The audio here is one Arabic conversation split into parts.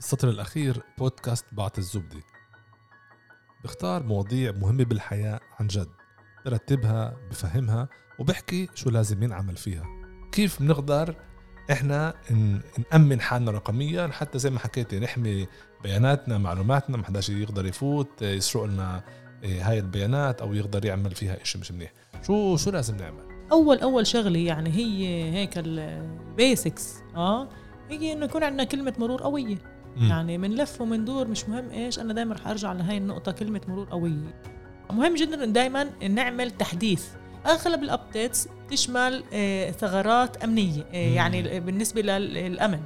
السطر الأخير بودكاست بعط الزبدة. بختار مواضيع مهمة بالحياة عن جد برتبها بفهمها وبحكي شو لازم ينعمل فيها. كيف بنقدر إحنا نأمن حالنا رقميا حتى زي ما حكيتي نحمي بياناتنا معلوماتنا ما حداش يقدر يفوت يسرق لنا آه، هاي البيانات أو يقدر يعمل فيها إشي مش منيح. شو شو لازم نعمل؟ اول أول شغلة يعني هي هيك ال basics آه هي إنه يكون عندنا كلمة مرور قوية. مم. يعني من لف ومن دور مش مهم إيش أنا دائما رح أرجع لهي النقطة كلمة مرور قوية مهم جدا دائما نعمل تحديث أغلب ال updates تشمل آه، ثغرات أمنية آه،. يعني بالنسبة للأمن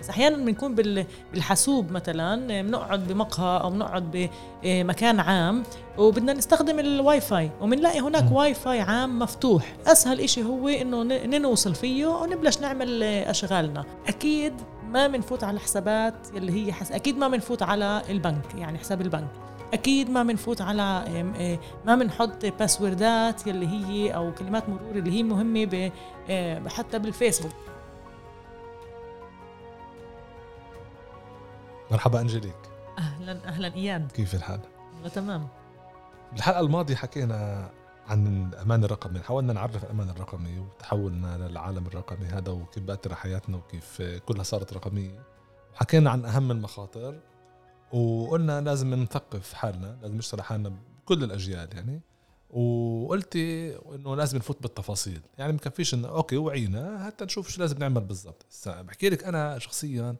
بس أحيانا بنكون بال- بالحاسوب مثلا آه، بنقعد بمقهى أو بنقعد بمكان عام وبدنا نستخدم الواي فاي وبنلاقي هناك. واي فاي عام مفتوح أسهل إشي هو إنه ن- نوصل فيه ونبلش نعمل آه، أشغالنا أكيد ما بنفوت على حسابات يلي هي حس... أكيد ما بنفوت على البنك يعني حساب البنك. أكيد ما بنفوت على آه، ما بنحط باسوردات يلي هي أو كلمات مرور اللي هي مهمة ب... حتى بالفيسبوك. مرحبا أنجليك. أهلا أهلا اياد كيف الحال؟ والله تمام. بالحلقة الماضية حكينا عن الأمان الرقمي. حاولنا نعرف الأمان الرقمي وتحولنا للعالم الرقمي هذا وكيف بأثر حياتنا وكيف كلها صارت رقمية. حكينا عن أهم المخاطر وقلنا لازم نثقف حالنا لازم نشتغل حالنا بكل الأجيال يعني. وقلتي إنه لازم نفوت بالتفاصيل. يعني مكفيش انه أوكي وعينا حتى نشوف شو لازم نعمل بالضبط. بحكي لك أنا شخصيا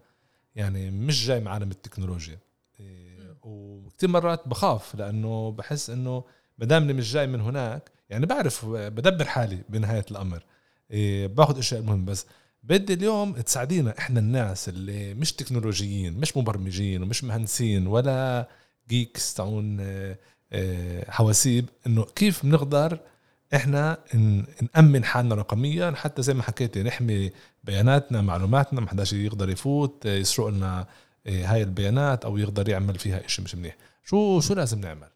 يعني مش جاي من عالم التكنولوجيا. إيه، وكثير مرات بخاف لأنه بحس إنه ما دامني مش جاي من هناك يعني بعرف بدبر حالي بنهاية الأمر. إيه، باخذ إشياء مهمه بس. بدي اليوم تساعدينا إحنا الناس اللي مش تكنولوجيين مش مبرمجين ومش مهندسين ولا جيكس تاعون آه، آه، حواسيب إنه كيف بنقدر إحنا ن- نأمن حالنا رقميا حتى زي ما حكيتي نحمي بياناتنا معلوماتنا ما حداش يقدر يفوت يسرق لنا آه، هاي البيانات أو يقدر يعمل فيها إشي مش منيح. شو شو لازم نعمل؟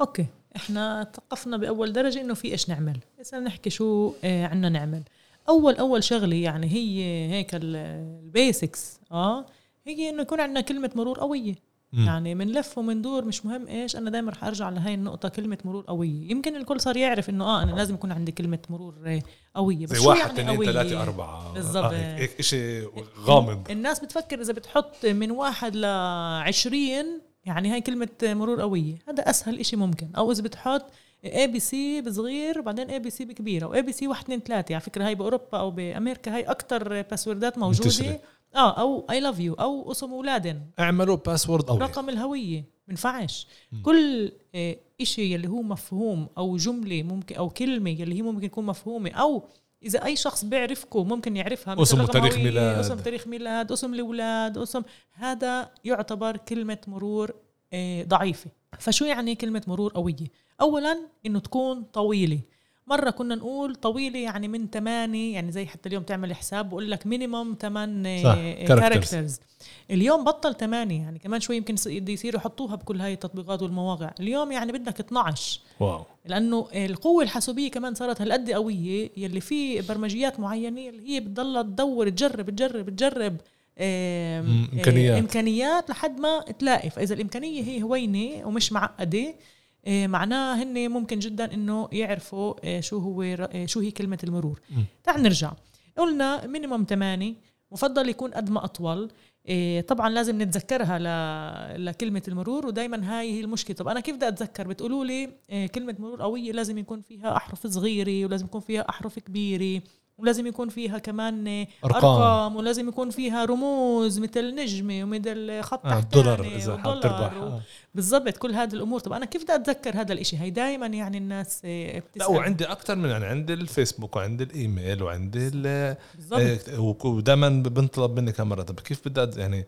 Okay. إحنا ثقفنا بأول درجة إنه في إيش نعمل. هسه نحكي شو آه عنا نعمل. أول أول شغلة يعني هي هيك ال- basics آه هي إنه يكون عندنا كلمة مرور قوية. مم. يعني من لف ومن دور مش مهم إيش أنا دائما رح أرجع لهي النقطة كلمة مرور قوية. يمكن الكل صار يعرف إنه آه أنا لازم يكون عندي كلمة مرور آه، قوية. بس زي واحد يعني اثنين ثلاثة أربعة. بالضبط. آه هيك, هيك إشي غامض. الناس بتفكر إذا بتحط من واحد ل 20 يعني هاي كلمة مرور قوية. هذا أسهل إشي ممكن. أو إذا بتحط ABC بصغير بعدين ABC بكبير أو ABC 1 2 3 على فكرة هاي بأوروبا أو بأمريكا هاي أكثر passwordات موجودة. منتشرة. آه أو I love you أو اسم أولادن. اعملوا password قوي. رقم الهوية. بنفعش. كل آه، إشي يلي هو مفهوم أو جملة ممكن أو كلمة يلي هي ممكن تكون مفهومة أو إذا أي شخص بيعرفكم ممكن يعرفها اسم وتاريخ هوية، ميلاد. اسم تاريخ ميلاد اسم الأولاد اسم هذا يعتبر كلمة مرور آه، ضعيفة. فشو يعني كلمة مرور قوية؟ أولا إنه تكون طويلة. مرة كنا نقول طويلة يعني من ثمانية يعني زي حتى اليوم تعمل حساب بقول لك minimum ثمان صح، characters. characters اليوم بطل ثمانية يعني كمان شوي يمكن يصيروا يحطوها بكل هاي التطبيقات والمواقع. اليوم يعني بدك 12 wow. لأنه القوة الحاسوبية كمان صارت هالقد قوية يلي في برمجيات معينة اللي هي بتضلها تدور تجرب تجرب تجرب آم، مم، آه، إمكانيات. إمكانيات لحد ما تلاقي. فإذا الإمكانية هي هوينة ومش معقدة معناه هن ممكن جدا إنه يعرفوا آه، شو هو آه، شو هي كلمة المرور. تعال نرجع. قلنا مينيموم 8 مفضل يكون قد ما أطول. إيه طبعا لازم نتذكرها ل... لكلمة المرور ودائما هاي هي المشكلة. طب أنا كيف بدي أتذكر؟ بتقولوا لي إيه كلمة مرور قوية لازم يكون فيها أحرف صغيرة ولازم يكون فيها أحرف كبيرة. ولازم يكون فيها كمان إيه، أرقام. أرقام ولازم يكون فيها رموز مثل نجمه ومثل خط آه دولار إذا حاب ودولار تربح. و- آه. بالضبط كل هذه الأمور. طب أنا كيف بدي أتذكر هذا الإشي؟ هي دائما يعني الناس إيه، لا بتسأل وعندي أكثر من يعني عندي الفيسبوك وعندي الإيميل وعندي ال- بالضبط. ودائما بنطلب مني كم مره طب كيف بدي يعني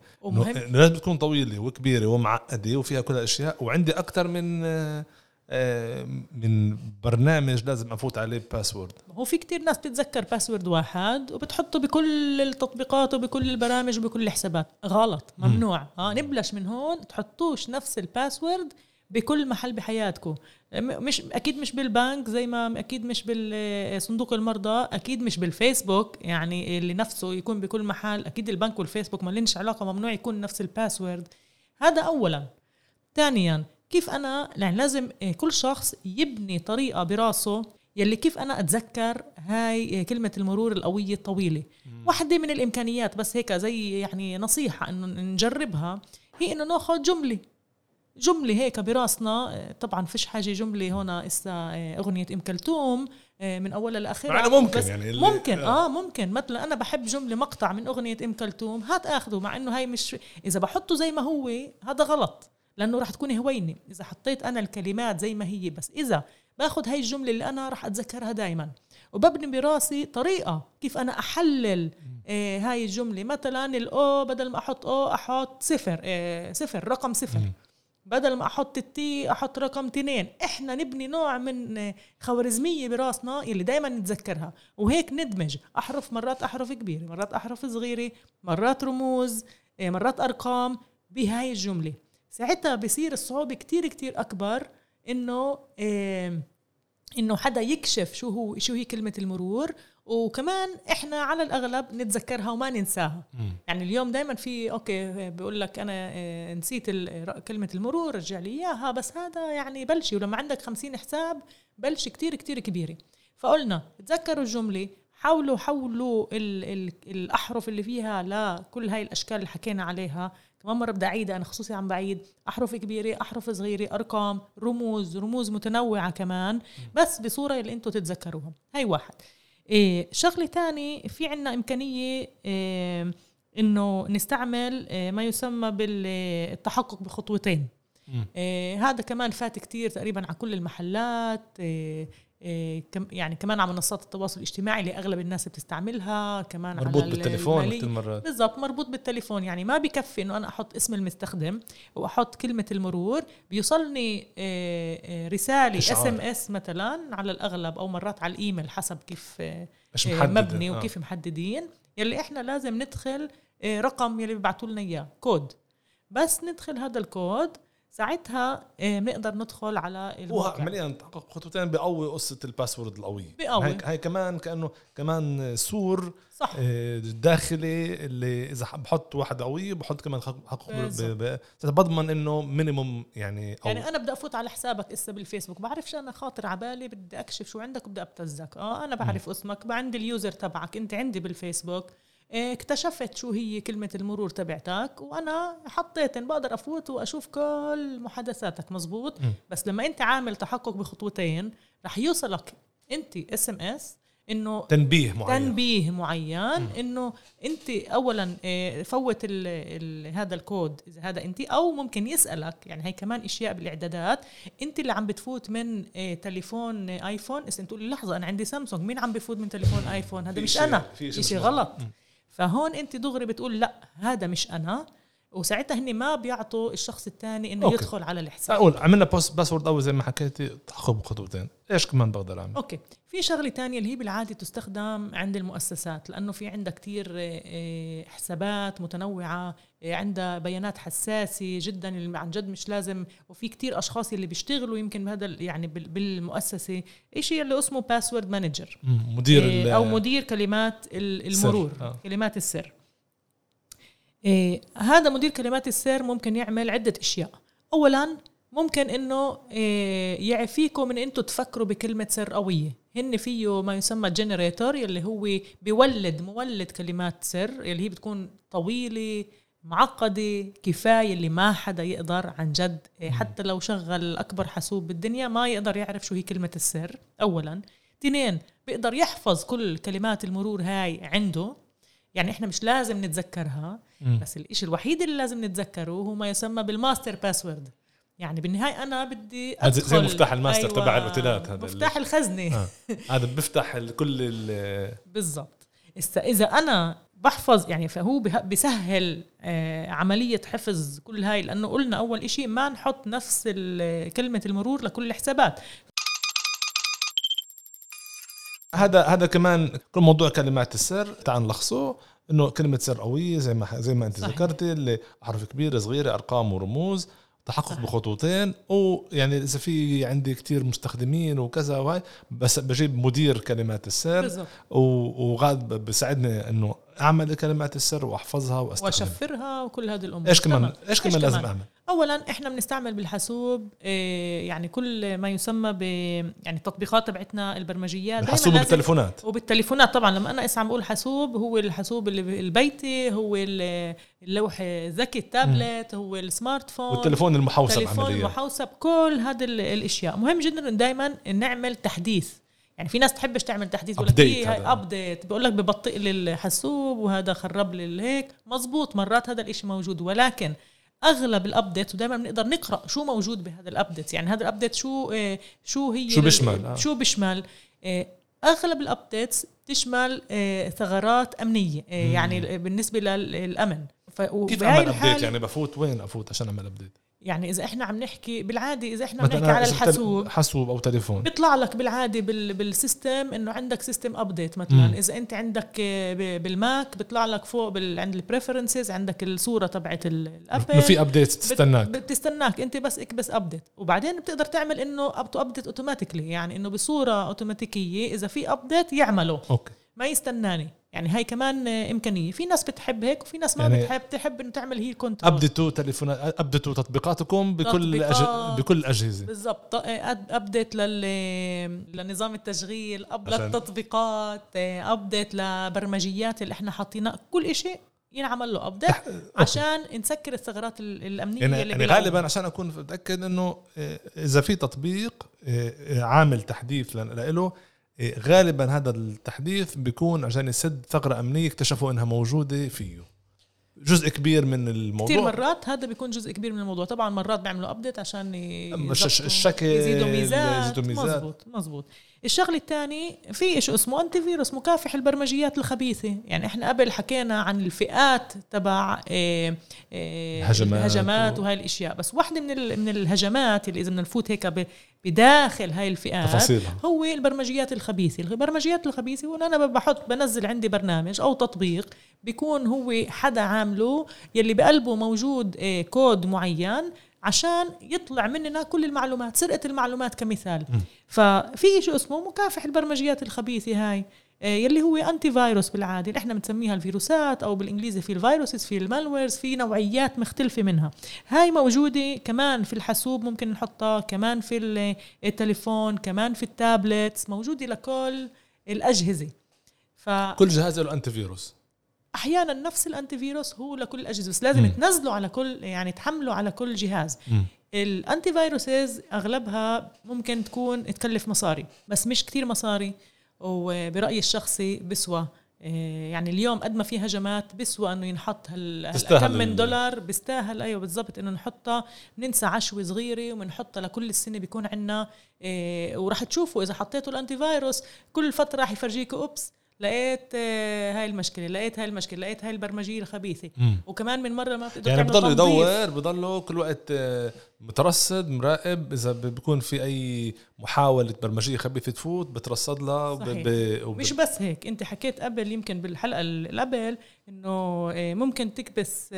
لازم تكون طويلة وكبيرة ومعقدة وفيها كل الأشياء. وعندي أكثر من آه، آه، من برنامج لازم أفوت عليه باسورد هو في كتير ناس بتتذكر password واحد وبتحطه بكل التطبيقات وبكل البرامج وبكل الحسابات. غلط مم. ممنوع. آه نبلش من هون تحطوش نفس ال password بكل محل بحياتكم. م- مش أكيد مش بالبنك زي ما أكيد مش بالصندوق المرضى أكيد مش بالفيسبوك يعني اللي نفسه يكون بكل محل أكيد البنك والفيسبوك ما لنش علاقة ممنوع يكون نفس ال password هذا اولا. ثانيا كيف أنا يعني لازم آه، كل شخص يبني طريقة براسه يلي كيف أنا أتذكر هاي آه، كلمة المرور القوية الطويلة. واحدة من الإمكانيات بس هيك زي يعني نصيحة إنه نجربها هي إنه ناخذ جملة. جملة هيك براسنا آه، طبعا فيش حاجة جملة هون إسا أغنية أم كلثوم من اولها لاخرها مع إنه ممكن بس يعني ممكن آه. آه ممكن. مثلا أنا بحب جملة مقطع من أغنية أم كلثوم هات آخذه مع إنه هاي مش إذا بحطه زي ما هو هذا غلط. لأنه راح تكون هوينه إذا حطيت أنا الكلمات زي ما هي بس. إذا باخذ هاي الجملة اللي أنا راح أتذكرها دائما وببني براسي طريقة كيف أنا أحلل آه هاي الجملة. مثلا الاو بدل ما أحط أو أحط صفر آه صفر رقم صفر. بدل ما أحط التي أحط رقم اثنين. إحنا نبني نوع من آه، خوارزمية براسنا اللي دائما نتذكرها. وهيك ندمج. أحرف مرات أحرف كبيرة مرات أحرف صغيرة مرات رموز آه، مرات أرقام. بهاي الجملة. ساعتها بصير الصعوبة كتير كتير أكبر إنه آم، إنه حدا يكشف شو هو شو هي كلمة المرور وكمان إحنا على الأغلب نتذكرها وما ننساها مم. يعني اليوم دائما في أوكي بيقول لك أنا آه، نسيت كلمة المرور رجع لي إياها بس هذا يعني بلشي ولما عندك خمسين حساب بلش كتير كتير كبيرة فقلنا تذكروا الجملة حاولوا حولوا ال ال الأحرف اللي فيها لكل هاي الأشكال اللي حكينا عليها كمان مرة بدي اعيدها أنا خصوصي عم بعيد. أحرف كبيرة أحرف صغيرة أرقام رموز رموز متنوعة كمان بس بصورة اللي أنتم تتذكروها هاي واحد. إيه شغلة تاني في عنا إمكانية إيه إنه نستعمل إيه ما يسمى بالتحقق بخطوتين. إيه هذا كمان فات كتير تقريبا على كل المحلات إيه يعني كمان على منصات التواصل الاجتماعي اللي أغلب الناس بتستعملها كمان مربوط على ال- بالتليفون بالضبط مربوط بالتليفون. يعني ما بكفي إنه أنا أحط اسم المستخدم وأحط كلمة المرور بيوصلني آه، آه، رسالة SMS مثلا على الأغلب أو مرات على الإيميل حسب كيف آه، مش آه، محدد. مبني آه. وكيف محددين. يلي إحنا لازم ندخل آه، رقم يلي بيبعتوا لنا إياه كود. بس ندخل هذا الكود ساعتها بنقدر ندخل على الموقع عمليا تحقق خطوتين بقوي قصة ال password القويه بقوي. هاي, هاي كمان كانه كمان سور صح. آه، داخلي اللي إذا بحط واحد قوي بحط كمان حقق. بضمن إنه minimum يعني أو يعني أنا بدي أفوت على حسابك إسا بالفيسبوك. بعرفش أنا خاطر عبالي بدي أكشف شو عندك وبدي أبتزك. آه أنا بعرف اسمك عندي ال user تبعك أنت عندي بالفيسبوك. إيه، اكتشفت شو هي كلمة المرور تبعتك وأنا حطيت إن بقدر أفوت وأشوف كل محادثاتك مزبوط. مم. بس لما أنت عامل تحقق بخطوتين رح يوصلك أنت SMS إنه تنبيه معين. تنبيه معين إنه أنت اولا آه، فوت ال ال هذا الكود إذا هذا أنت أو ممكن يسألك يعني هي كمان أشياء بالإعدادات. أنت اللي عم بتفوت من آه، تليفون آه، آيفون تقول لحظة أنا عندي سامسونج مين عم بفوت من تليفون آيفون؟ هذا مش أنا. في شيء غلط. مم. فهون انت دغري بتقول لا هذا مش أنا. وساعتها هن ما بيعطوا الشخص الثاني إنه okay. يدخل على الحساب أقول عملنا بوست password أول زي ما حكيتي تحقق بخطوتين إيش كمان بقدر أعمل okay في شغلة تانية اللي هي بالعادة تستخدم عند المؤسسات لأنه في عندها كتير آه، آه، حسابات متنوعة آه، عندها بيانات حساسة جدا اللي عن جد مش لازم وفي كتير أشخاص اللي بيشتغلوا يمكن بهذا يعني بال- بالمؤسسة شيء اللي اسمه password manager. مدير أو مدير كلمات ال- السر. المرور آه. كلمات السر إيه هذا مدير كلمات السر ممكن يعمل عدة أشياء. اولا ممكن إنه إيه يعفيكم من أنتم تفكروا بكلمة سر قوية. هن فيه ما يسمى generator يلي هو بيولد مولد كلمات سر يلي هي بتكون طويلة معقدة كفاية اللي ما حدا يقدر عن جد إيه، حتى لو شغل أكبر حاسوب بالدنيا ما يقدر يعرف شو هي كلمة السر. أولا. اثنين بيقدر يحفظ كل كلمات المرور هاي عنده. يعني إحنا مش لازم نتذكرها مم. بس الإشي الوحيد اللي لازم نتذكره هو ما يسمى بال master password يعني بالنهاية أنا بدي هذا زي أدخل مفتاح الماستر تبع الأوتيلات هذا مفتاح الخزنة آه. هذا بيفتح ال- كل ال- بالضبط إذا أنا بحفظ يعني فهو بسهل آه، عملية حفظ كل هاي لأنه قلنا أول إشي ما نحط نفس كلمة المرور لكل الحسابات هذا هذا كمان كل موضوع كلمات السر تعال نلخصه إنه كلمة سر قوية زي ما زي ما أنت صحيح. ذكرتي اللي احرف كبيره صغيره أرقام ورموز تحقق صح. بخطوتين ويعني إذا في عندي كتير مستخدمين وكذا وهي بس بجيب مدير كلمات السر وغاد بساعدني إنه أعمل كلمات السر وأحفظها وأستخدمها. وأشفرها وكل هذه الأمور. إيش كمان. إيش كمان لازم؟ أعمل؟ اولا إحنا بنستعمل بالحاسوب إيه، يعني كل ما يسمى ب يعني التطبيقات تبعتنا البرمجيات الحاسوب بالتليفونات وبالتليفونات. طبعا. لما أنا اسا عم بقول حاسوب هو الحاسوب اللي البيتي هو ال- اللوح الذكي التابلت هو ال smart phone والتليفون المحوسب التليفون عمليا. المحوسب كل هذه ال- الأشياء. مهم جدا دائما نعمل تحديث. يعني في ناس تحبش تعمل تحديث بقول لك إيه هاي. update بقول لك ببطئ لي الحاسوب وهذا خرب لي الهيك مزبوط مرات هذا الإشي موجود. ولكن أغلب ال update ودائما بنقدر نقرأ شو موجود بهذا ال update يعني هذا ال update شو آه، شو هي شو بيشمل، آه. شو بيشمل؟ آه، أغلب ال updates تشمل آه، ثغرات أمنية يعني بالنسبة للأمن. كيف أعمل update يعني بفوت وين أفوت عشان أعمل update يعني إذا إحنا عم نحكي بالعادة إذا إحنا عم مثلا نحكي على الحاسوب حاسوب أو تليفون. بيطلع لك بالعادة بال بال system إنه عندك system update مثلا. مم. إذا أنت عندك آه، بال Mac بيطلع لك فوق بال عند ال preferences عندك الصورة تبعت ال Apple. في update تستناك. بت- بتستناك. أنت بس اكبس update وبعدين بتقدر تعمل إنه up to date automatically يعني إنه بصورة اوتوماتيكيه إذا في update يعمله. Okay. ما يستناني. يعني هاي كمان إمكانية. في ناس بتحب هيك وفي ناس ما يعني بتحب تحب إنه تعمل هي control ابديتوا تليفونات ابديتوا تطبيقاتكم بكل تطبيقات. أج... بكل الاجهزه بالضبط. update لل لنظام التشغيل up عشان- للتطبيقات update لبرمجيات اللي إحنا حاطينها. كل شيء ينعمل له update عشان نسكر الثغرات ال- الأمنية يعني, اللي يعني. غالبا عشان أكون متأكد إنه إذا في تطبيق عامل تحديث له غالبا هذا التحديث بيكون عشان يسد ثغرة أمنية اكتشفوا إنها موجودة فيه. جزء كبير من الموضوع. كثير مرات هذا بيكون جزء كبير من الموضوع. طبعا مرات بيعملوا ابديت عشان الشكل، يزيدوا ميزات. يزيدوا ميزات. مزبوط مزبوط الشغلة الثاني في شيء اسمه انتي فيروس مكافح البرمجيات الخبيثة. يعني إحنا قبل حكينا عن الفئات تبع إيه إيه هجمات الهجمات وهاي الأشياء. بس واحدة من من الهجمات اللي إذا بدنا نفوت هيك بداخل هاي الفئات تفاصيلها. هو البرمجيات الخبيثة. البرمجيات الخبيثة وان أنا بحط بنزل عندي برنامج أو تطبيق بيكون هو حدا عامله يلي بقلبه موجود آه، كود معين عشان يطلع مننا كل المعلومات سرقة المعلومات كمثال. م. ففي شيء اسمه مكافح البرمجيات الخبيثة هاي آه، يلي هو antivirus بالعادة. اللي إحنا بنسميها الفيروسات أو بالإنجليزي في ال viruses في ال malwares في نوعيات مختلفة منها. هاي موجودة كمان في الحاسوب ممكن نحطها كمان في ال- التليفون كمان في ال tablets موجودة لكل الأجهزة. فاحيانا كل جهاز له antivirus نفس ال antivirus هو لكل الأجهزة بس لازم مم. تنزله على كل يعني تحمله على كل جهاز ال antiviruses أغلبها ممكن تكون تكلف مصاري بس مش كتير مصاري وبرأيي الشخصي بسوى إيه، يعني اليوم قد ما في هجمات بسوى إنه ينحط هال كم من دولار بيستاهل أيوه بالضبط إنه نحطها ننسى عشوة صغيرة وبنحطها لكل السنة بيكون عندنا إيه وراح تشوفوا إذا حطيتوا الانتي فيروس كل فترة راح يفرجيكوا أوبس لقيت آه، هاي المشكلة لقيت هاي المشكلة لقيت هاي البرمجية الخبيثة. وكمان من مرة ما بتقدر يعني بضل. يدور بضله كل وقت آه، مترصد مراقب. إذا بيكون في أي محاولة برمجية خبيثة تفوت بترصد لها وب- وب- مش بس هيك انت حكيت قبل يمكن بالحلقة اللي قبل إنه آه، ممكن تكبس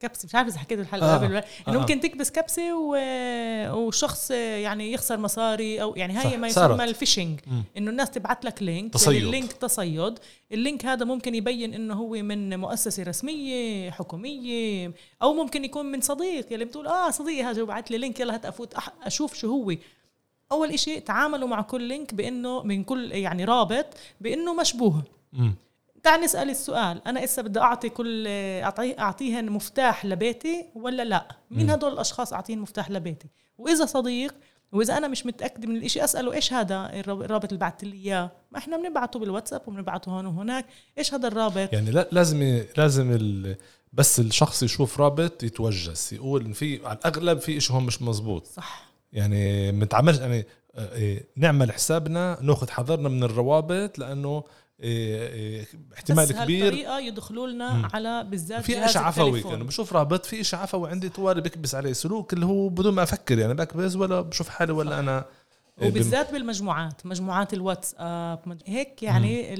كبسة مش عارف إذا حكيت الحلقة آه. قبل ولا- إنه آه. ممكن تكبس كبسة و- وشخص آه، يعني يخسر مصاري أو يعني هاي ما. يسمى ال phishing. إنه الناس تبعت لك link تصيد. يعني ال link تصيد ال link هذا ممكن يبين إنه هو من مؤسسة رسمية حكومية أو ممكن يكون من صديق يلي بتقول آه صديقي هذا بعت لي link يلا هات أفوت أح- أشوف شو هو أول إشي تعاملوا مع كل link بإنه من كل يعني رابط بإنه مشبوه مم. تعال نسأل السؤال. أنا إسا بدي أعطي كل أعطي أعطيهن مفتاح لبيتي ولا لا؟ مين. هدول الأشخاص أعطيهن مفتاح لبيتي؟ وإذا صديق وإذا أنا مش متاكده من الإشي أسأله إيش هذا الراب- الرابط اللي بعت لي إياه؟ ما إحنا بنبعته بالواتساب وبنبعته هون وهناك. إيش هذا الرابط؟ يعني لا لازم لازم ال بس الشخص يشوف رابط يتوجس يقول إن في على الأغلب في شيء هون مش مزبوط. صح. يعني متعملش يعني آه، إيه، نعمل حسابنا ناخذ حذرنا من الروابط لأنه إيه، احتمال بس كبير هالطريقة يدخلوا لنا. على بالذات في إشي عفوي. يعني بشوف رابط في إشي عفوي عندي طوالي بكبس عليه سلوك اللي هو بدون ما أفكر يعني بكبس ولا بشوف حالي ولا صح. أنا إيه، وبالذات بالمجموعات مجموعات الواتساب هيك يعني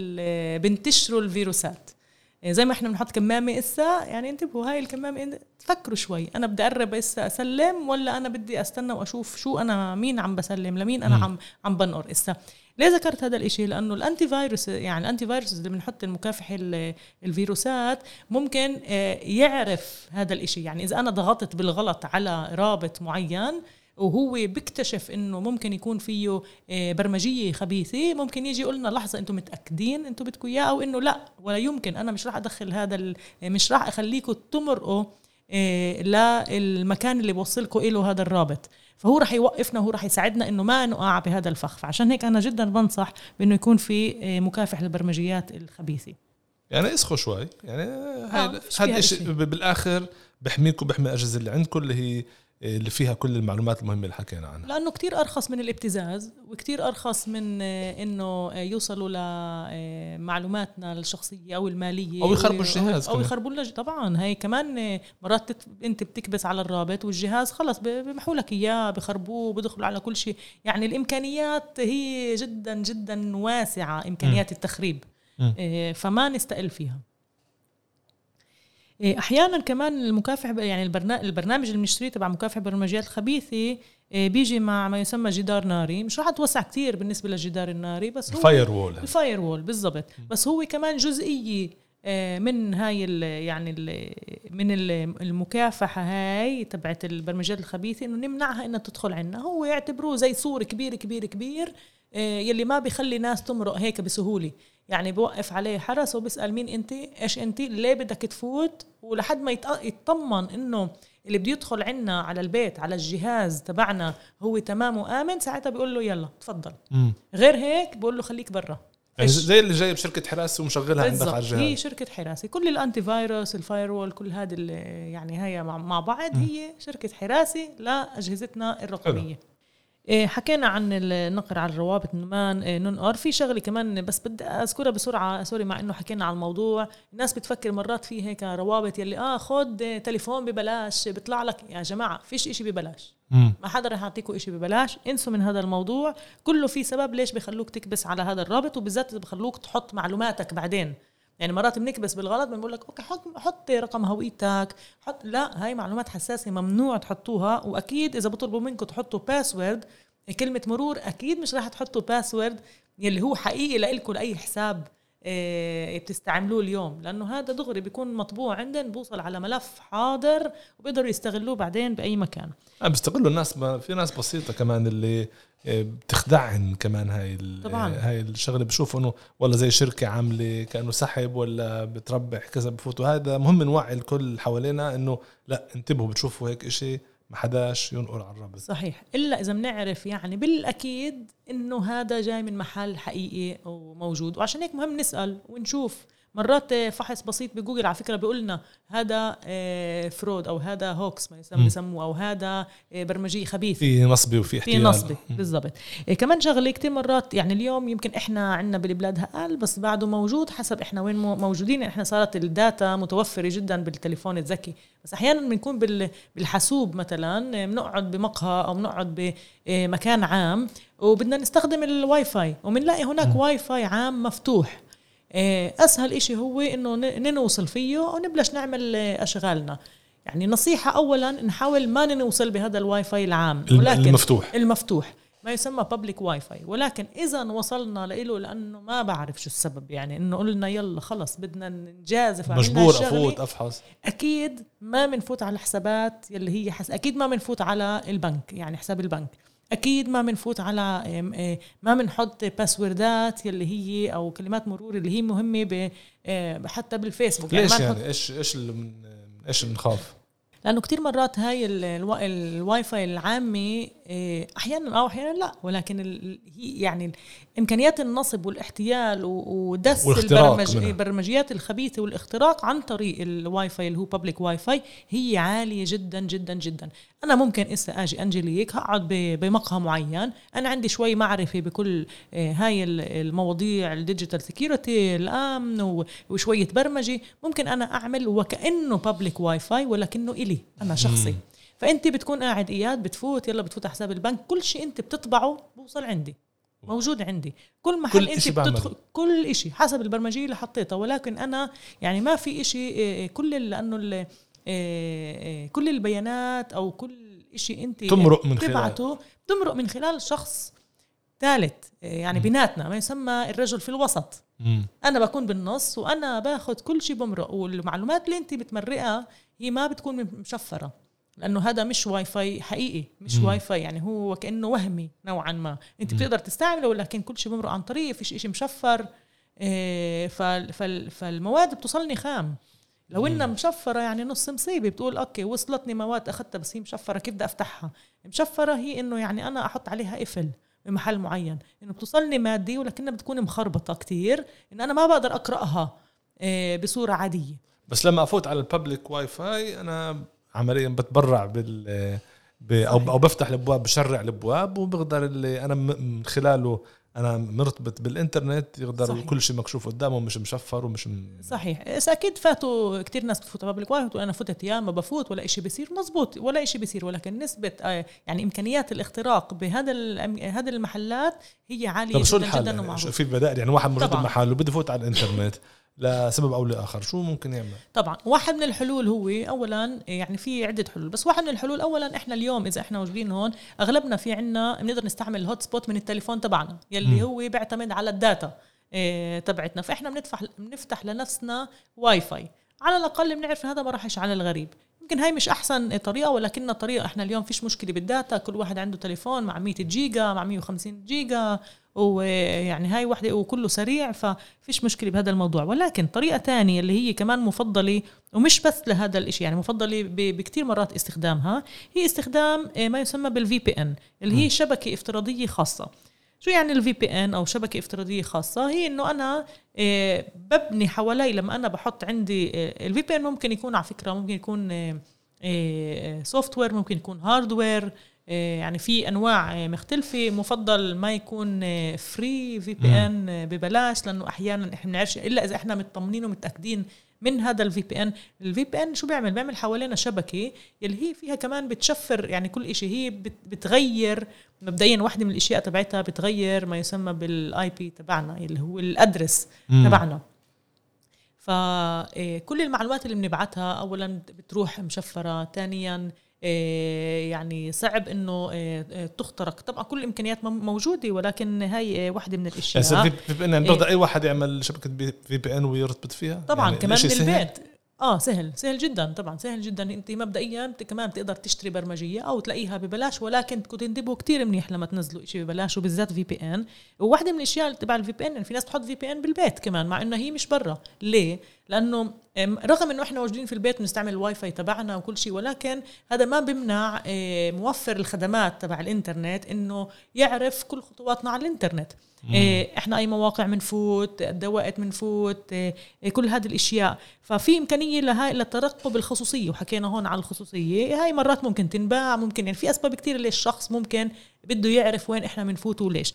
بنتشروا الفيروسات إيه، زي ما إحنا بنحط كمامة إسا يعني انتبهوا هاي الكمامة تفكروا شوي أنا بدي أقرب إسا أسلم ولا أنا بدي أستنى وأشوف شو أنا مين عم بسلم لمين أنا مم. عم عم بنقر إسا ليه ذكرت هذا الإشي؟ لأنه الانتي فيروس يعني الانتي فيروس اللي بنحط المكافح ال- الفيروسات ممكن آه، يعرف هذا الإشي. يعني إذا أنا ضغطت بالغلط على رابط معين وهو بيكتشف إنه ممكن يكون فيه آه، برمجية خبيثة ممكن يجي يقول لنا لحظة أنتم متأكدين أنتم بدكم إياه؟ أو إنه لا ولا يمكن. أنا مش راح أدخل هذا مش راح اخليكم تمرقوا آه، للمكان اللي بوصلكم له هذا الرابط. فهو راح يوقفنا وهو راح يساعدنا إنه ما نقع بهذا الفخ. فعشان هيك أنا جدا بنصح بإنه يكون في آه، مكافح للبرمجيات الخبيثة. يعني اسخوا شوي. يعني آه، هذا فيها الشيء. بالآخر بحميكم بحمي الاجهزه اللي عندكم اللي هي اللي فيها كل المعلومات المهمة اللي حكينا عنها. لأنه كتير أرخص من الابتزاز وكتير أرخص من آه، إنه آه، يوصلوا لمعلوماتنا الشخصية أو المالية أو يخربوا الجهاز أو. يخربوا لنا طبعا هي كمان آه، مرات أنت بتكبس على الرابط والجهاز خلص بمحوا لك إياه بخربوه بدخلوا على كل شيء. يعني الإمكانيات هي جدا جدا واسعة إمكانيات التخريب. مم. آه، فما نستقل فيها. أحيانا كمان المكافح يعني البرنامج اللي بنشتريه تبع مكافحه البرمجيات الخبيثة إيه، بيجي مع ما يسمى جدار ناري مش راح أتوسع كتير بالنسبة للجدار الناري بس هو ال firewall ال firewall بالضبط بس هو كمان جزئية آه، من هاي ال يعني ال من ال- المكافحة هاي تبعت البرمجيات الخبيثة إنه نمنعها إنها تدخل عنا. هو يعتبروه زي سور كبير كبير كبير يلي ما بيخلي ناس تمرق هيك بسهولة. يعني بوقف عليه حرس وبيسال مين انت؟ إيش انت؟ ليه بدك تفوت؟ ولحد ما يطمن إنه اللي بده يدخل عنا على البيت على الجهاز تبعنا هو تمام وآمن ساعتها بيقول له يلا تفضل. مم. غير هيك بقول له خليك برا. يعني. زي اللي جايب شركه حراسه ومشغلها عندك على هي الجهاز شركة حراسة. كل ال antivirus ال firewall كل هذه ال- يعني هي مع- بعض هي شركة حراسة لأجهزتنا الرقمية. إيه، حكينا عن النقر على الروابط ما إيه، ننقر في شغلة كمان بس بدي أذكرها بسرعة sorry مع إنه حكينا عن الموضوع. الناس بتفكر مرات في هيك روابط يلي آه خد تليفون ببلاش بيطلع لك يا جماعة فيش إشي ببلاش. مم. ما حدا رح يعطيكم إشي ببلاش انسوا من هذا الموضوع. كله في سبب ليش بخلوك تكبس على هذا الرابط وبالذات بخلوك تحط معلوماتك بعدين. يعني مرات بنكبس بالغلط بنقول لك okay حط حط رقم هويتك حط لا هاي معلومات حساسة ممنوع تحطوها. وأكيد إذا بطلبوا منكم تحطوا password كلمة مرور أكيد مش راح تحطوا password يلي هو حقيقي لإلكم لأي حساب إيه، بتستعملوه اليوم لأنه هذا دغري بيكون مطبوع عندن بوصل على ملف حاضر وبيقدروا يستغلوه بعدين بأي مكان. آه، بيستغلوا الناس في ناس بسيطة كمان اللي آه، بتخدعن كمان هاي ال- طبعاً. آه، هاي الشغلة بشوفوا إنه والله زي شركة عاملة كأنه سحب ولا بتربح كذا بفوتوا. هذا مهم نوعي الكل حوالينا إنه لا انتبهوا بتشوفوا هيك إشي. ما حداش ينقر على الرابط صحيح. إلا إذا بنعرف يعني بالأكيد إنه هذا جاي من محل حقيقي وموجود. وعشان هيك مهم نسأل ونشوف مرات فحص بسيط بجوجل على فكرة بيقول لنا هذا آه، fraud أو هذا hoax ما. بسموه أو هذا آه، برمجية خبيث في نصبي وفي في احتيال. نصبي مم. بالضبط. إيه كمان شغلة كتير مرات يعني اليوم يمكن إحنا عندنا بالبلاد أقل بس بعده موجود حسب إحنا وين مو- موجودين. إحنا صارت ال data متوفرة جدا بالتليفون الذكي. بس أحيانا بنكون بال- بالحاسوب مثلا بنقعد بمقهى أو بنقعد بمكان عام وبدنا نستخدم الواي فاي وبنلاقي هناك واي فاي عام مفتوح. أسهل إشي هو إنه ن- نوصل فيه ونبلش نعمل إيه، أشغالنا. يعني نصيحة أولا نحاول ما نوصل بهذا الواي فاي العام ولكن المفتوح. المفتوح. ما يسمى public Wi-Fi ولكن إذا وصلنا له لأنه ما بعرف شو السبب. يعني إنه قلنا يلا خلص بدنا نجازف مجبور أفوت أفحص. أكيد ما بنفوت على الحسابات يلي هي حس... أكيد ما بنفوت على البنك يعني حساب البنك. أكيد ما بنفوت على آه، ما بنحط باسوردات يلي هي أو كلمات مرور اللي هي مهمة حتى بالفيسبوك. ليش ما نحط- يعني إيش إيش اللي من إيش بنخاف لأنه كتير مرات هاي ال- الوا- الواي فاي العامة أحيانا أو أحيانا لا. ولكن هي يعني إمكانيات النصب والاحتيال ودس البرمج. البرمجيات الخبيثه والاختراق عن طريق الواي فاي اللي هو public Wi-Fi هي عالية جدا جدا جدا. أنا ممكن اسا آجي انجليك هقعد بمقهى معين. أنا عندي شوي معرفة بكل آه، هاي ال- المواضيع ال digital security الأمن وشوية برمجة. ممكن أنا أعمل وكأنه public Wi-Fi ولكنه إلي أنا شخصي. فأنت بتكون قاعد إياد بتفوت يلا بتفوت على حساب البنك كل شيء أنت بتطبعه بوصل عندي موجود عندي كل محل كل أنت. بتدخل كل إشي حسب البرمجية اللي حطيتها ولكن أنا يعني ما في إشي إيه، كل ال- لأنه إيه، كل البيانات أو كل إشي أنت تمرق من خلال تبعته تمرق من خلال شخص ثالث يعني مم. بيناتنا ما يسمى الرجل في الوسط مم. أنا بكون بالنص وأنا باخذ كل شيء بمرق والمعلومات اللي أنت بتمرقها هي ما بتكون مشفرة لأنه هذا مش واي فاي حقيقي مش مم. واي فاي يعني هو كأنه وهمي نوعا ما أنت. بتقدر تستعمله ولكن كل شيء بمرق عن طريق فيش إشي مشفر إيه، فال- فال- فالمواد بتوصلني خام لو إنها. مشفرة يعني نص مصيبة بتقول okay وصلتني مواد أخذتها بس هي مشفرة كيف بدي أفتحها مشفرة هي إنه يعني أنا أحط عليها قفل بمحل معين إنه بتوصلني مادي ولكنها بتكون مخربطة كتير إن أنا ما بقدر أقرأها إيه، بصورة عادية بس لما أفوت على ال public Wi-Fi أنا عمليا بتبرع بال أو. أو بفتح الأبواب بشرع الأبواب وبقدر اللي أنا من خلاله أنا مرتبط بالإنترنت يقدر صحيح. كل شيء مكشوف قدامه مش مشفر ومش م... صحيح. أكيد فاتوا كتير ناس بتفوت على public Wi-Fi بتقول أنا فتت أيام ما بفوت ولا إشي بيصير. مزبوط ولا إشي بيصير. ولكن نسبة آه، يعني إمكانيات الاختراق بهذا هذه المحلات هي عالية طب شو جدا الحل جدا ومعروفة. في البدائل يعني واحد مرتب طبعاً. محل وبده يفوت على الإنترنت. لسبب أو لآخر. شو ممكن يعمل؟ طبعا واحد من الحلول هو اولا يعني في عدة حلول بس واحد من الحلول اولا إحنا اليوم إذا إحنا موجودين هون أغلبنا في عنا بنقدر نستعمل ال hotspot من التليفون تبعنا يلي مم. هو بيعتمد على ال data إيه تبعتنا. فإحنا بندفع بنفتح لنفسنا واي فاي على الأقل بنعرف هذا ما راح يشعل الغريب. يمكن هاي مش أحسن طريقة ولكنها طريقه إحنا اليوم فيش مشكلة بال data كل واحد عنده تليفون مع 100 جيجا مع 150 جيجا ويعني هاي وحدة وكله سريع ففيش مشكلة بهذا الموضوع. ولكن طريقة تانية اللي هي كمان مفضلة ومش بس لهذا الإشي يعني مفضلة بكتير مرات استخدامها هي استخدام آه، ما يسمى بال VPN اللي هي شبكة افتراضية خاصة. شو يعني ال VPN أو شبكة افتراضية خاصة؟ هي إنه أنا آه، ببني حوالي لما أنا بحط عندي ال VPN ممكن يكون على فكرة ممكن يكون software ممكن يكون hardware يعني في أنواع آه، مختلفة. مفضل ما يكون free VPN ببلاش لأنه أحيانا إحنا بنعرفش إلا إذا إحنا مطمنين ومتأكدين من هذا ال VPN ال VPN شو بيعمل؟ بيعمل حوالينا شبكة يلي هي فيها كمان بتشفر يعني كل شيء هي بت- بتغير مبدئيا واحدة من الأشياء تبعتها بتغير ما يسمى بال IP تبعنا اللي هو ال address. تبعنا. فكل المعلومات اللي بنبعتها اولا بتروح مشفرة ثانيا إيه، يعني صعب إنه إيه، إيه، تخترق. طبعا كل الإمكانيات موجودة ولكن هاي إيه، واحدة من يعني الاشياء VPN يعني بيقدر أي واحد يعمل شبكة في بي إن ويرتبط فيها؟ طبعا يعني كمان من؟ البيت آه سهل سهل جدا طبعا سهل جدا. أنت مبدئيا أنت كمان بتقدر تشتري برمجية أو تلاقيها ببلاش ولكن تكون تنتبهوا كتير منيح لما تنزلوا شيء ببلاش وبالذات VPN. وواحدة من الأشياء تبع ال VPN في ناس بتحط VPN بالبيت كمان مع إنه هي مش برا. ليه؟ لأنه رغم إنه إحنا موجودين في البيت بنستعمل الواي فاي تبعنا وكل شيء ولكن هذا ما بيمنع آه، موفر الخدمات تبع الإنترنت إنه يعرف كل خطواتنا على الإنترنت. إيه، إحنا أي مواقع منفوت قد وقت إيه، إيه، كل هذه الأشياء. ففي إمكانية لهاي للترقب الخصوصية وحكينا هون على الخصوصية. هاي مرات ممكن تنباع ممكن يعني في أسباب كتير ليش الشخص ممكن بده يعرف وين إحنا منفوت وليش.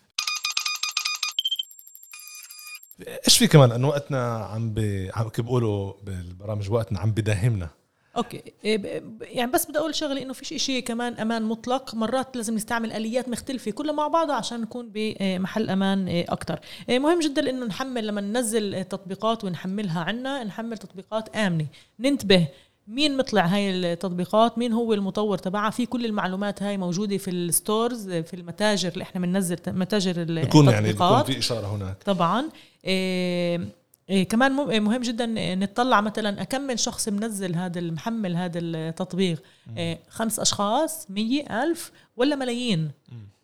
إيش في كمان؟ إنه وقتنا عم ب... عم كيف بيقولوا بالبرامج وقتنا عم بداهمنا. أوكي. إيه، يعني بس بدي أقول شغله إنه فيش إشي كمان أمان مطلق. مرات لازم نستعمل آليات مختلفة كلها مع بعضها عشان نكون بمحل أمان إيه، أكثر مهم جدا إنه نحمل لما ننزل تطبيقات ونحملها عنا نحمل تطبيقات آمنة. ننتبه مين مطلع هاي التطبيقات مين هو المطور تبعها. في كل المعلومات هاي موجودة في الستورز في المتاجر اللي إحنا بننزل متاجر يعني التطبيقات. في إشارة هناك. طبعا. إيه إيه كمان مم- مهم جدا نطلع مثلا أكمل شخص منزل هذا المحمل هذا التطبيق. إيه خمس أشخاص مية ألف ولا ملايين.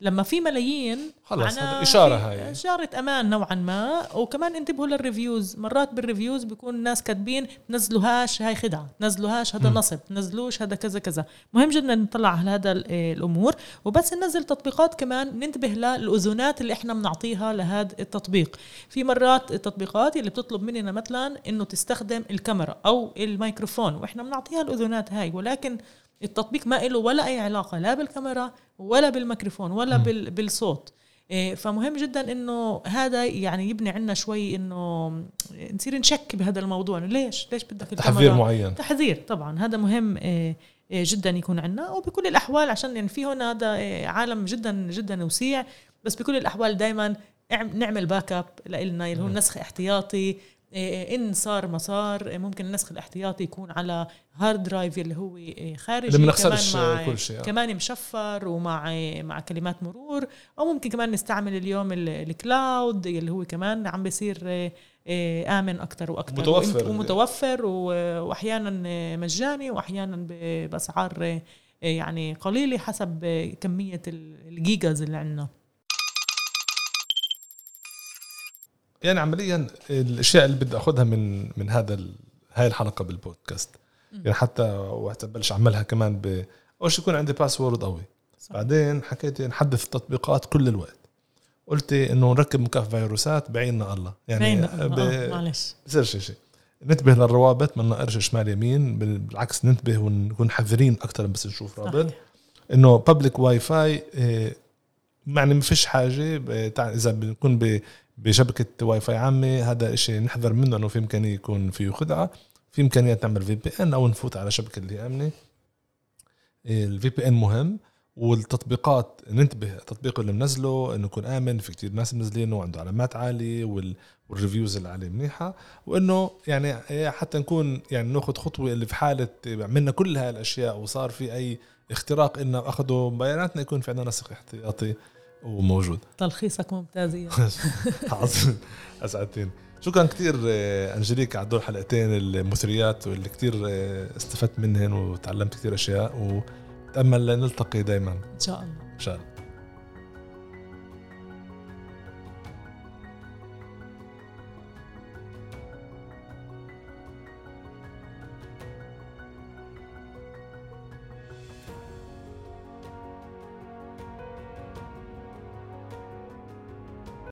لما في ملايين خلص هذا إشارة هاي. إشارة أمان نوعا ما. وكمان انتبهوا لل reviews. مرات بال reviews بيكون الناس كاتبين نزلوهاش هاي خدعة نزلوهاش هذا. نصب نزلوش هذا كذا كذا. مهم جدا نطلع على هذا إيه الأمور. وبس ننزل تطبيقات كمان ننتبه للأذونات اللي إحنا بنعطيها لهذا التطبيق. في مرات التطبيقات اللي بتطلب مننا مثلا إنه تستخدم الكاميرا أو الميكروفون وإحنا بنعطيها الأذونات هاي. ولكن التطبيق ما له ولا أي علاقة لا بالكاميرا ولا بالميكروفون ولا. بال- بالصوت. إيه، فمهم جدا إنه هذا يعني يبني عنا شوي إنه نصير نشك بهذا الموضوع. إنه ليش؟ ليش بدك تحذير معين. تحذير طبعا. هذا مهم إيه، إيه، جدا يكون عندنا وبكل الأحوال عشان يعني في هنا هذا عالم جدا جدا وسيع. بس بكل الأحوال دائما نعمل backup لنا اللي هو النسخ احتياطي. إن صار ما صار إيه، ممكن النسخ الاحتياطي يكون على hard drive اللي هو إيه، خارجي اللي كمان مع كل شيء كمان مشفر ومع مع كلمات مرور أو ممكن كمان نستعمل اليوم ال cloud اللي هو كمان عم بيصير آمن أكثر وأكثر متوفر. ومتوفر واحيانا مجاني واحيانا بأسعار يعني قليلة حسب كمية الجيجاز اللي عندنا. يعني عمليا الأشياء اللي بدي أخذها من من هذا هاي الحلقة بالبودكاست. يعني حتى وقت بلش أعملها كمان ب أول شيء يكون عندي password قوي. صح. بعدين حكيت نحدث التطبيقات كل الوقت. قلت إنه نركب مكافح فيروسات بعيننا الله. يعني ب... آه معلش. بصيرش شيء ننتبه للروابط ما نقرش شمال يمين. بالعكس ننتبه ونكون حذرين أكثر بس نشوف رابط. إنه public Wi-Fi يعني ما فيش حاجة إذا بنكون بشبكة واي فاي عامة هذا شيء نحذر منه إنه في إمكانية يكون فيه خدعة في إمكانية تعمل VPN أو نفوت على شبكة اللي أمنة. ال VPN مهم والتطبيقات ننتبه التطبيق اللي منزله إنه يكون آمن في كتير ناس منزلينه وعنده علامات عالية وال reviews اللي عليه منيحة وإنه يعني حتى نكون يعني ناخذ خطوة اللي في حالة عملنا كل هاي الأشياء وصار في أي اختراق إنه اخذوا بياناتنا يكون في عندنا نسخ احتياطي. وموجود. تلخيصك ممتاز عظيم. أسعدتني. شكرا كثير آه، أنجليك على دول حلقتين المثريات واللي كثير آه، استفدت منهن وتعلمت كثير أشياء وتأمل نلتقي دائما إن شاء الله. إن شاء الله.